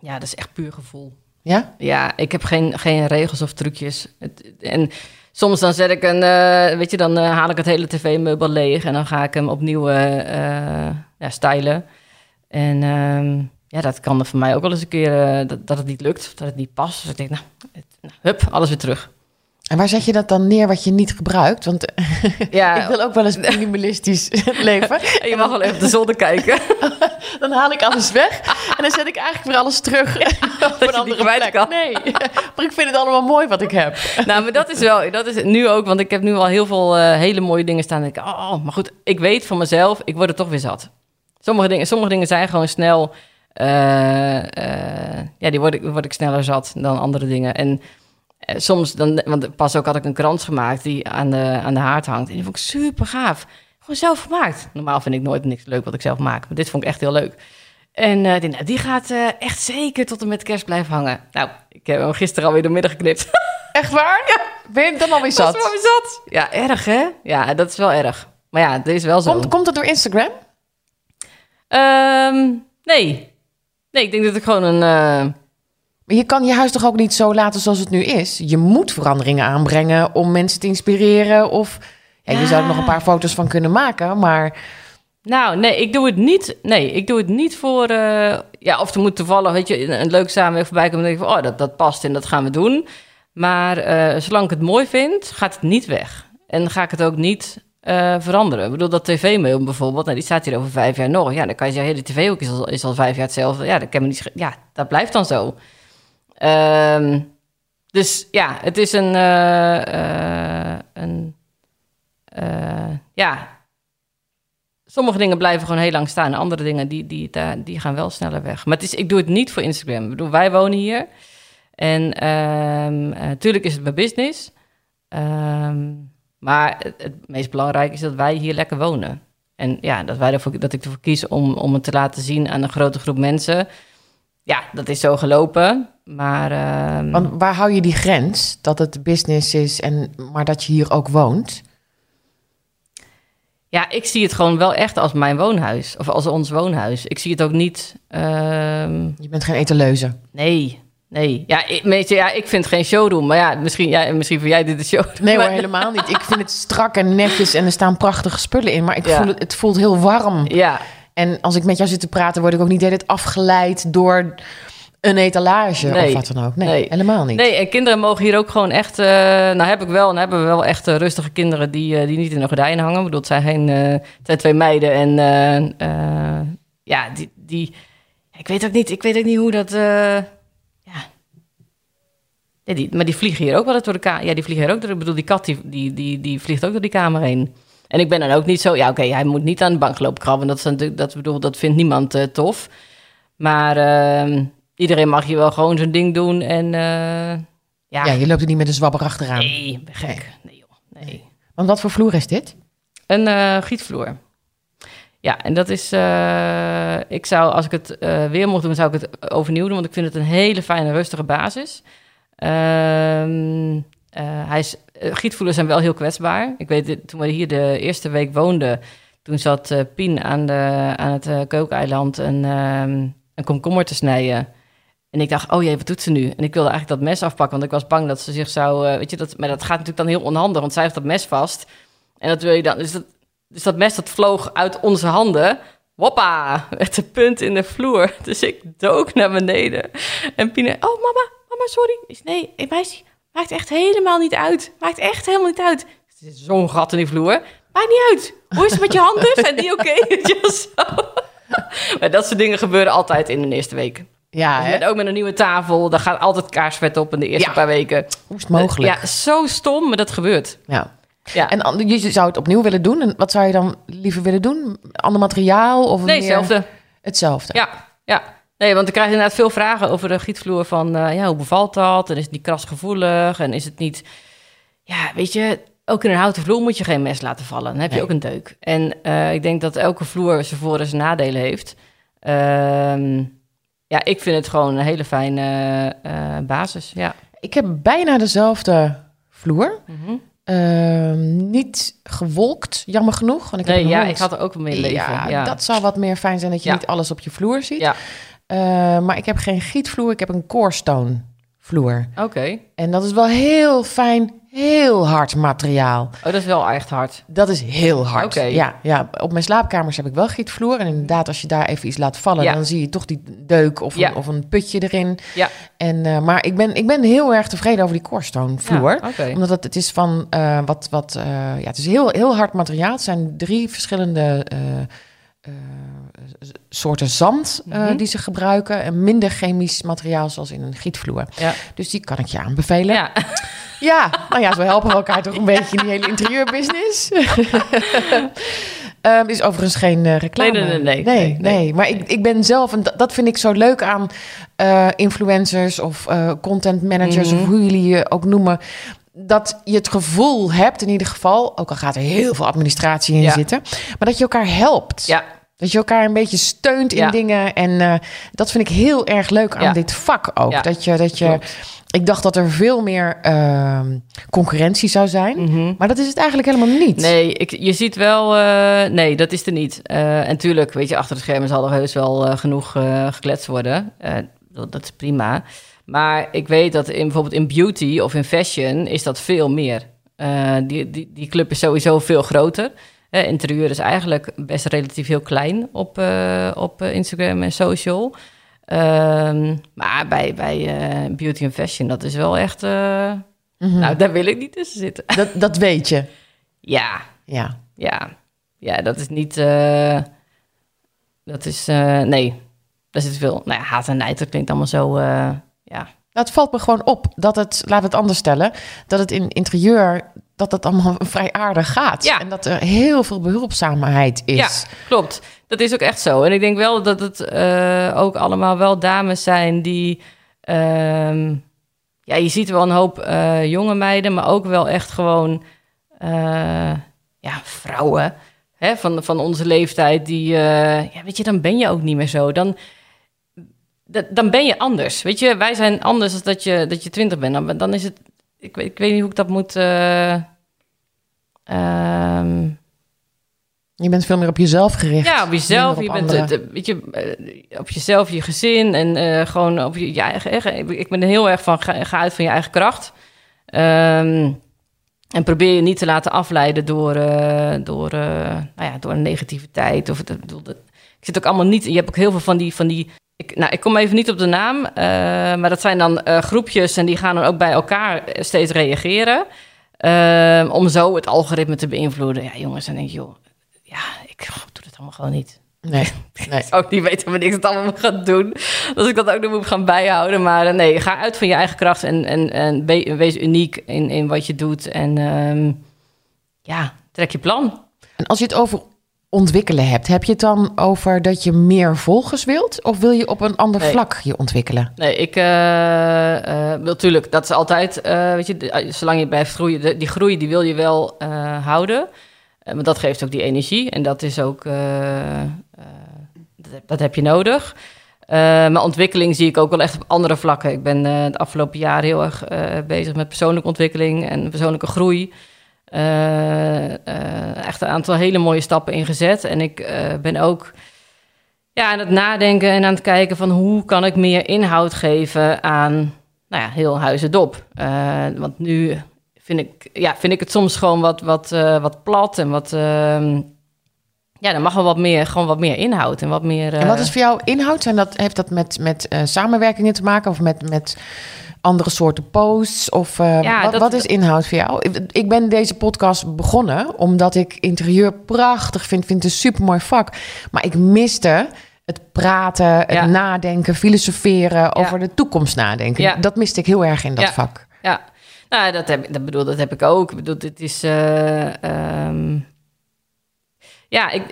Ja, dat is echt puur gevoel. Ja? Ja, ik heb geen, geen regels of trucjes. Het, en soms dan zet ik een, weet je, dan haal ik het hele tv-meubel leeg en dan ga ik hem opnieuw ja, stylen. En ehm, ja, dat kan er voor mij ook wel eens een keer eh, dat, dat het niet lukt, dat het niet past. Dus ik denk, nou, het, nou, hup, alles weer terug. En waar zet je dat dan neer wat je niet gebruikt? Want Ja, ik wil ook wel eens minimalistisch leven. en je mag wel even de zolder kijken. Dan haal ik alles weg en dan zet ik eigenlijk weer alles terug op een andere plek. kan. Nee, maar ik vind het allemaal mooi wat ik heb. nou, maar dat is wel, dat is het nu ook, want ik heb nu al heel veel eh, hele mooie dingen staan. En ik, oh, maar goed, ik weet van mezelf, ik word er toch weer zat. Sommige dingen, sommige dingen zijn gewoon snel, ja, die word ik, word ik sneller zat dan andere dingen. En eh, soms, dan, want pas ook had ik een krans gemaakt die aan de, aan de haard hangt. En die vond ik super gaaf. Gewoon zelf gemaakt. Normaal vind ik nooit niks leuk wat ik zelf maak, maar dit vond ik echt heel leuk. En eh, denk, nou, die gaat eh, echt zeker tot en met kerst blijven hangen. Nou, ik heb hem gisteren alweer door midden geknipt. Echt waar? Ja. Ben je dan alweer Dat zat? is weer zat. Ja, erg hè? Ja, dat is wel erg. Maar ja, het is wel zo. Komt, komt dat door Instagram? Ehm, nee. Nee, ik denk dat ik gewoon een... eh, Maar je kan je huis toch ook niet zo laten zoals het nu is? Je moet veranderingen aanbrengen om mensen te inspireren. Of ja, je zou er nog een paar foto's van kunnen maken, maar Nou, nee, ik doe het niet. Nee, ik doe het niet voor. eh, ja, of er moet toevallig, weet je, een, een leuk samenwerking voorbij komen. Dan denk ik van, oh, dat, dat past en dat gaan we doen. Maar eh, zolang ik het mooi vind, gaat het niet weg. En ga ik het ook niet eh, veranderen. Ik bedoel, dat tv-mail bijvoorbeeld, nou, die staat hier over vijf jaar nog. Ja, dan kan je zeggen, hey, de tv ook is al, vijf jaar hetzelfde. Ja, dat kan me niet. Ja, dat blijft dan zo. Ehm, dus ja, het is een. eh, eh, een ja, sommige dingen blijven gewoon heel lang staan. Andere dingen die, die, die gaan wel sneller weg. Maar het is, ik doe het niet voor Instagram. Ik bedoel, wij wonen hier. En natuurlijk is het mijn business. Ehm, maar het, het meest belangrijke is dat wij hier lekker wonen. En ja, dat, wij ervoor, dat ik ervoor kies om, om het te laten zien aan een grote groep mensen. Ja, dat is zo gelopen. Maar ehm, want waar hou je die grens dat het business is, en, maar dat je hier ook woont? ja, ik zie het gewoon wel echt als mijn woonhuis. Of als ons woonhuis. Ik zie het ook niet... ehm, Je bent geen etaleuze. Nee, nee. Ja, ik, je, ja, ik vind geen showroom. Maar ja, misschien, ja, misschien vind jij dit een showroom. Nee hoor, helemaal niet. Ik vind het strak en netjes en er staan prachtige spullen in. Maar ik Ja. voel het, het voelt heel warm. Ja, En als ik met jou zit te praten, word ik ook niet de hele tijd afgeleid door een etalage Nee. of wat dan ook. Nee, Nee. helemaal niet. nee, en kinderen mogen hier ook gewoon echt... eh, nou heb ik wel, en hebben we wel echt eh, rustige kinderen die, eh, die niet in de gordijnen hangen. Ik bedoel, het zijn, geen, het zijn twee meiden en ja, die, die... Ik weet ook niet, ik weet ook niet hoe dat... ja. Die, maar die vliegen hier ook wel door de kamer. Ja, die vliegen hier ook door. Ik bedoel, die kat die, die, die, die vliegt ook door die kamer heen. En ik ben dan ook niet zo... Ja, oké, hij moet niet aan de bank lopen krabben. Dat, is natuurlijk, dat, bedoel, dat vindt niemand eh, tof. Maar ehm, iedereen mag hier wel gewoon zijn ding doen. En eh, ja, Ja, je loopt er niet met een zwabber achteraan. nee, gek. Nee, joh, nee. Want wat voor vloer is dit? Een eh, gietvloer. Ja, en dat is... ik zou, als ik het weer mocht doen, zou ik het overnieuw doen. Want ik vind het een hele fijne, rustige basis. Eh, hij is, eh, gietvloeren zijn wel heel kwetsbaar. Ik weet, het, toen we hier de eerste week woonden... toen zat eh, Pien aan, de, aan het kookeiland een, ehm, een komkommer te snijden... En ik dacht, oh jee, wat doet ze nu? En ik wilde eigenlijk dat mes afpakken, want ik was bang dat ze zich zou... eh, weet je, dat, maar dat gaat natuurlijk dan heel onhandig, want zij heeft dat mes vast. En dat wil je dan... Dus dat, dus dat mes dat vloog uit onze handen. Woppa, met de punt in de vloer. Dus ik dook naar beneden. En Pine, oh mama, mama, sorry. Ik zei, nee, hey, meisje, maakt echt helemaal niet uit. Maakt echt helemaal niet uit. Er zit zo'n gat in die vloer. Maakt niet uit. Hoe is het met je handen? Zijn die oké? Zo. Maar dat soort dingen gebeuren altijd in de eerste week. Ja, Dus met, ook met een nieuwe tafel, daar gaat altijd kaarsvet op in de eerste Ja. paar weken. Hoe is het mogelijk? Ja, zo stom, maar dat gebeurt. Ja. Ja. En je zou het opnieuw willen doen. En wat zou je dan liever willen doen? Ander materiaal? Of nee, meer- hetzelfde. Hetzelfde. Ja, ja. Nee, want ik krijg inderdaad veel vragen over de gietvloer van... eh, ja, hoe bevalt dat? En is het niet krasgevoelig? En is het niet... Ja, weet je, ook in een houten vloer moet je geen mes laten vallen. Dan heb je Nee. ook een deuk. En eh, ik denk dat elke vloer zijn voor- en zijn nadelen heeft. Ehm, ja, ik vind het gewoon een hele fijne eh, basis, ja. Ik heb bijna dezelfde vloer. Mhm. Ehm, niet gewolkt, jammer genoeg. Want ik Nee, ja, ik had er ook wel meer leven. Ja, Ja, dat zou wat meer fijn zijn dat je Ja. niet alles op je vloer ziet. Ja. Eh, maar ik heb geen gietvloer, ik heb een corestone vloer. Oké. En dat is wel heel fijn, heel hard materiaal. Oh, dat is wel echt hard. Dat is heel hard. Oké. Ja, ja, op mijn slaapkamers heb ik wel gietvloer. En inderdaad, als je daar even iets laat vallen, Ja. dan zie je toch die deuk of, Ja. een, of een putje erin. Ja. En, eh, maar ik ben, ik ben heel erg tevreden over die corestone vloer. Ja. Omdat het, het is van eh, wat, wat eh, ja, het is heel, heel hard materiaal. Het zijn drie verschillende soorten zand eh, Mhm. die ze gebruiken. En minder chemisch materiaal zoals in een gietvloer. Ja. Dus die kan ik je aanbevelen. Ja. Ja, nou ja, zo helpen we elkaar toch een beetje in die hele interieurbusiness. Ehm is overigens geen eh, reclame. Nee, nee, nee, nee. nee, Nee, nee. nee. Maar ik, ik ben zelf, en dat, vind ik zo leuk aan eh, influencers of content managers, Mhm. of hoe jullie je ook noemen. Dat je het gevoel hebt, in ieder geval, ook al gaat er heel veel administratie in Ja. zitten, maar dat je elkaar helpt. Ja. Dat je elkaar een beetje steunt in Ja. dingen. En eh, dat vind ik heel erg leuk aan Ja. dit vak ook. Ja. Dat je, dat je, Klopt. ik dacht dat er veel meer ehm, concurrentie zou zijn. Mhm. Maar dat is het eigenlijk helemaal niet. Nee, ik, je ziet wel... eh, nee, dat is er niet. Eh, en tuurlijk, weet je, achter de schermen zal er heus wel genoeg gekletst worden. Dat, dat is prima. Maar ik weet dat in, bijvoorbeeld in beauty of in fashion is dat veel meer. Die, die, die club is sowieso veel groter. Interieur is eigenlijk best relatief heel klein op, eh, op eh, Instagram en social. Ehm, maar bij, bij eh, beauty en fashion, dat is wel echt... Mhm. Nou, daar wil ik niet tussen zitten. dat, dat weet je. Ja, Ja. ja, ja, dat is niet. dat is. nee, daar zit veel. Nou ja, haat en nijd, dat klinkt allemaal zo. ja. Nou, het valt me gewoon op dat het, laten we het anders stellen, dat het in interieur, dat het allemaal vrij aardig gaat. Ja. En dat er heel veel behulpzaamheid is. ja, klopt. Dat is ook echt zo. En ik denk wel dat het eh, ook allemaal wel dames zijn die. ehm, ja, je ziet wel een hoop eh, jonge meiden, maar ook wel echt gewoon. eh, ja, vrouwen. Hè, van, van onze leeftijd, die, ja, weet je, dan ben je ook niet meer zo. Dan, dat- dan ben je anders. Weet je, wij zijn anders dan dat je, dat je twintig bent. Dan, dan is het, ik weet, ik weet niet hoe ik dat moet. eh, ehm, Je bent veel meer op jezelf gericht. ja, op jezelf. Je op bent, anderen. eh, weet je, eh, op jezelf, je gezin en gewoon op je, je eigen, eigen- ik- ben er heel erg van, ga, ga uit van je eigen kracht. Ehm, en probeer je niet te laten afleiden door, door, nou ja, door negativiteit. Of, dat- ik zit ook allemaal niet... Je hebt ook heel veel van die... Van die ik, nou, ik kom even niet op de naam, eh, maar dat zijn dan eh, groepjes... en die gaan dan ook bij elkaar steeds reageren... om zo het algoritme te beïnvloeden. Ja, jongens, dan denk je, joh, ja, ik doe het allemaal gewoon niet. Nee, nee. Ik zou ook niet weten wanneer ik het allemaal moet gaan doen. Als ik dat ook nog moet gaan bijhouden. Maar eh, nee, ga uit van je eigen kracht en, en, en we- wees uniek in, in wat je doet. En ehm, ja, trek je plan. En als je het over ontwikkelen hebt, heb je het dan over dat je meer volgers wilt? Of wil je op een ander Nee. vlak je ontwikkelen? Nee, ik eh, eh, wil natuurlijk, dat is altijd, eh, weet je, eh, zolang je blijft groeien, de- die groei die wil je wel eh, houden. Eh, want dat geeft ook die energie en dat is ook, eh, eh, dat, heb- dat heb je nodig. Eh, maar ontwikkeling zie ik ook wel echt op andere vlakken. Ik ben eh de afgelopen jaren heel erg eh, bezig met persoonlijke ontwikkeling en persoonlijke groei. Eh, eh, echt een aantal hele mooie stappen ingezet. En ik eh, ben ook ja, aan het nadenken en aan het kijken van hoe kan ik meer inhoud geven aan nou ja, heel Huizendop. Eh want nu vind ik, ja, vind ik het soms gewoon wat, wat, wat plat en wat... ehm, ja, dan mag wel wat meer, gewoon wat meer inhoud en wat meer... En wat is voor jou inhoud? Zijn dat, heeft dat met, met samenwerkingen te maken of met, met andere soorten posts? Of eh, Ja, wat, dat- wat is inhoud voor jou? Ik, ben deze podcast begonnen omdat ik interieur prachtig vind. Vind het een supermooi vak. Maar ik miste het praten, het Ja. nadenken, filosoferen, over de toekomst nadenken. Ja. Dat miste ik heel erg in dat vak. Ja, nou, dat heb, dat bedoel, dat heb ik ook. Ik bedoel, dit is... eh, ehm, ja, ik,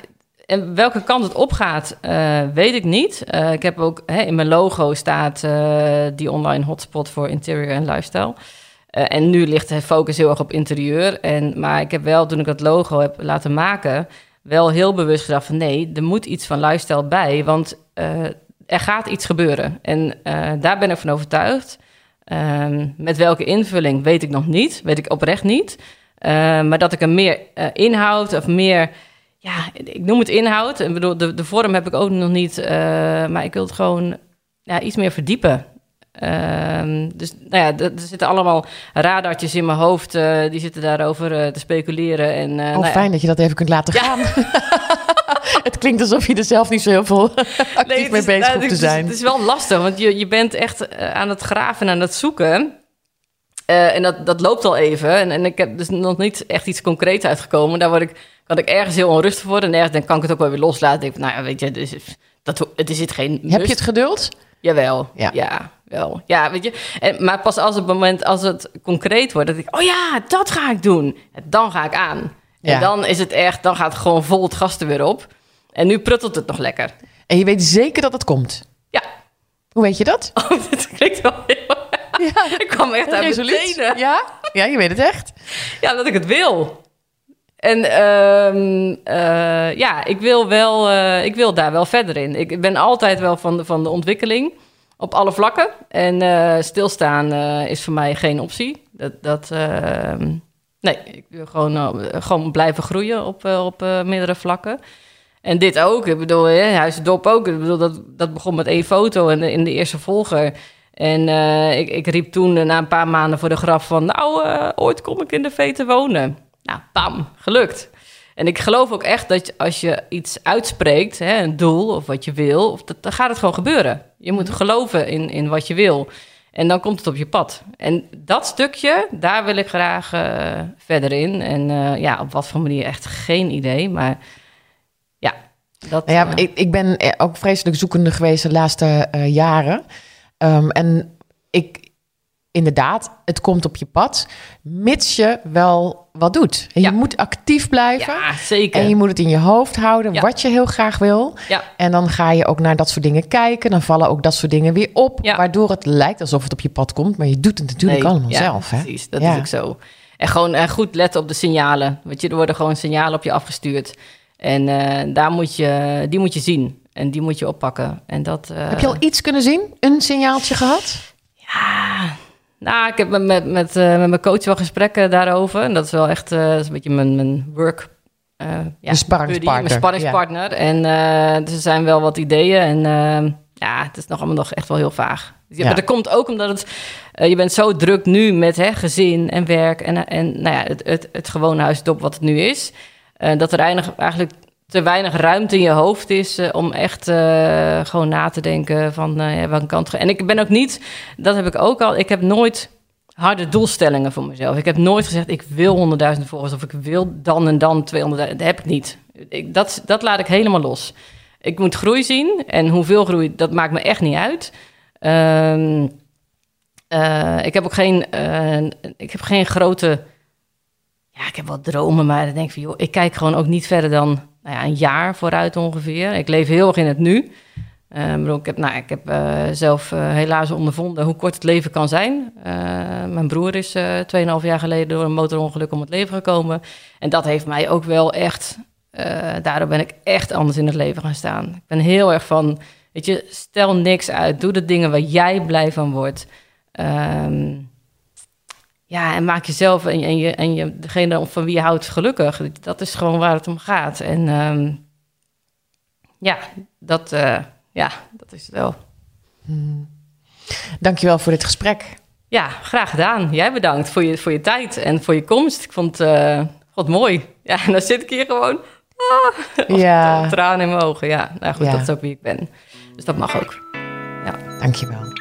en welke kant het opgaat, eh, weet ik niet. Eh, ik heb ook... Hè, in mijn logo staat eh, die online hotspot voor interior en lifestyle. En nu ligt de focus heel erg op interieur. En, maar ik heb wel, toen ik dat logo heb laten maken... wel heel bewust gedacht van... nee, er moet iets van lifestyle bij, want... er gaat iets gebeuren. En daar ben ik van overtuigd. Ehm, met welke invulling weet ik nog niet, weet ik oprecht niet. Maar dat ik er meer inhoud of meer, ja, ik noem het inhoud. Ik bedoel, de, de vorm heb ik ook nog niet, eh, maar ik wil het gewoon ja, iets meer verdiepen. Ehm, dus nou ja, er zitten allemaal radartjes in mijn hoofd, eh, die zitten daarover eh, te speculeren. En, Oh, nou ja, fijn dat je dat even kunt laten gaan. het klinkt alsof je er zelf niet zo heel veel actief Nee, mee is- bezig nou, hoeft te het is- zijn. Het is wel lastig, want je, je bent echt aan het graven en aan het zoeken. En dat, dat loopt al even. En, en ik heb dus nog niet echt iets concreets uitgekomen. Daar word ik, kan ik ergens heel onrustig worden. En ergens dan kan ik het ook wel weer loslaten. Ik denk, nou ja, weet je, dus, dat, het is het geen Heb je het geduld? Jawel, Ja. ja. wel. Ja, weet je. En, maar pas als het moment, als het concreet wordt, dat ik, oh ja, dat ga ik doen. Dan ga ik aan. Ja. En dan is het echt, dan gaat het gewoon vol het gas er weer op. En nu pruttelt het nog lekker. En je weet zeker dat het komt. Ja. Hoe weet je dat? Oh, dit klinkt wel heel... Ja, Ik kwam echt uit resoluut. Ja? ja, je weet het echt. Ja, omdat ik het wil. En ehm, eh, ja, ik wil, wel, eh, ik wil daar wel verder in. Ik ben altijd wel van de, van de ontwikkeling op alle vlakken. En eh, stilstaan is voor mij geen optie. Dat, dat, ehm, nee, ik wil gewoon, gewoon blijven groeien op, op meerdere vlakken. En dit ook. Ik bedoel, hè, Huis Dop ook. Ik bedoel, dat, dat begon met één foto en in de eerste volger. En ik, ik riep toen na een paar maanden voor de graf van... nou, ooit kom ik in de V te wonen. Nou, bam, gelukt. En ik geloof ook echt dat als je iets uitspreekt, hè, een doel of wat je wil... Of dat, dan gaat het gewoon gebeuren. Je moet geloven in, in wat je wil. En dan komt het op je pad. En dat stukje, daar wil ik graag eh, verder in. En eh, ja, op wat voor manier echt geen idee. Maar ja, dat... Ja, eh, ik, ik ben ook vreselijk zoekende geweest de laatste jaren. Ehm, en ik, inderdaad, het komt op je pad, mits je wel wat doet. En Ja. Je moet actief blijven. ja, zeker. En je moet het in je hoofd houden, Ja. wat je heel graag wil. Ja. En dan ga je ook naar dat soort dingen kijken. Dan vallen ook dat soort dingen weer op. Waardoor het lijkt alsof het op je pad komt. Maar je doet het natuurlijk Nee, allemaal zelf. Hè? Precies, dat is ook zo. En gewoon eh, goed letten op de signalen. Want je, er worden gewoon signalen op je afgestuurd. En eh, daar moet je, die moet je zien. En die moet je oppakken. En dat, eh, Heb je al iets kunnen zien? Een signaaltje gehad? Ja, nou, ik heb met, met, met, eh, met mijn coach wel gesprekken daarover. En dat is wel echt eh, dat is een beetje mijn, mijn work... eh ja, Je sparringspartner, buddy, Mijn sparringspartner. En dus er zijn wel wat ideeën. En ja, het is nog allemaal nog echt wel heel vaag. Ja. Maar dat komt ook omdat het, je bent zo druk nu met hè, gezin en werk... en, en nou ja, het, het, het gewone huisdop wat het nu is... dat er eigenlijk te weinig ruimte in je hoofd is eh, om echt eh, gewoon na te denken van ja, welke kant. En ik ben ook niet, dat heb ik ook al, ik heb nooit harde doelstellingen voor mezelf. Ik heb nooit gezegd ik wil 100.000 volgers of ik wil dan en dan 200.000. Dat heb ik niet. Ik, dat, dat laat ik helemaal los. Ik moet groei zien en hoeveel groei, dat maakt me echt niet uit. Ehm, eh, ik heb ook geen, ik heb geen grote ja, ik heb wel dromen, maar dan denk ik van, joh, ik kijk gewoon ook niet verder dan nou ja, een jaar vooruit ongeveer. Ik leef heel erg in het nu. Eh, ik heb, nou, ik heb eh, zelf eh, helaas ondervonden hoe kort het leven kan zijn. Mijn broer is eh 2,5 jaar geleden door een motorongeluk om het leven gekomen. En dat heeft mij ook wel echt, daardoor ben ik echt anders in het leven gaan staan. Ik ben heel erg van, weet je, stel niks uit. Doe de dingen waar jij blij van wordt. Ehm, ja, en maak jezelf en, en, je, en je, degene van wie je houdt gelukkig. Dat is gewoon waar het om gaat. En ehm, ja, dat, eh, ja, dat is het wel. Dankjewel voor dit gesprek. Ja, graag gedaan. Jij bedankt voor je, voor je tijd en voor je komst. Ik vond het eh, mooi. Ja, en dan zit ik hier gewoon... Ah, Ja, tranen in mijn ogen. Ja, nou goed, Ja. dat is ook wie ik ben. Dus dat mag ook. dankjewel.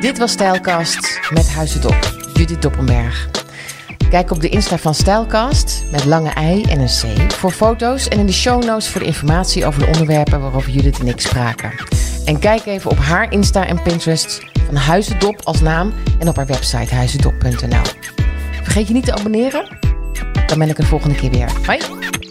Dit was Stijlkast met Huis het Op, Judith Doppenberg. Kijk op de Insta van Stijlcast met lange ei en een C voor foto's en in de show notes voor de informatie over de onderwerpen waarover Judith en ik spraken. En kijk even op haar Insta en Pinterest van Huizendop als naam en op haar website huizendop.nl. Vergeet je niet te abonneren? Dan ben ik er volgende keer weer. Bye!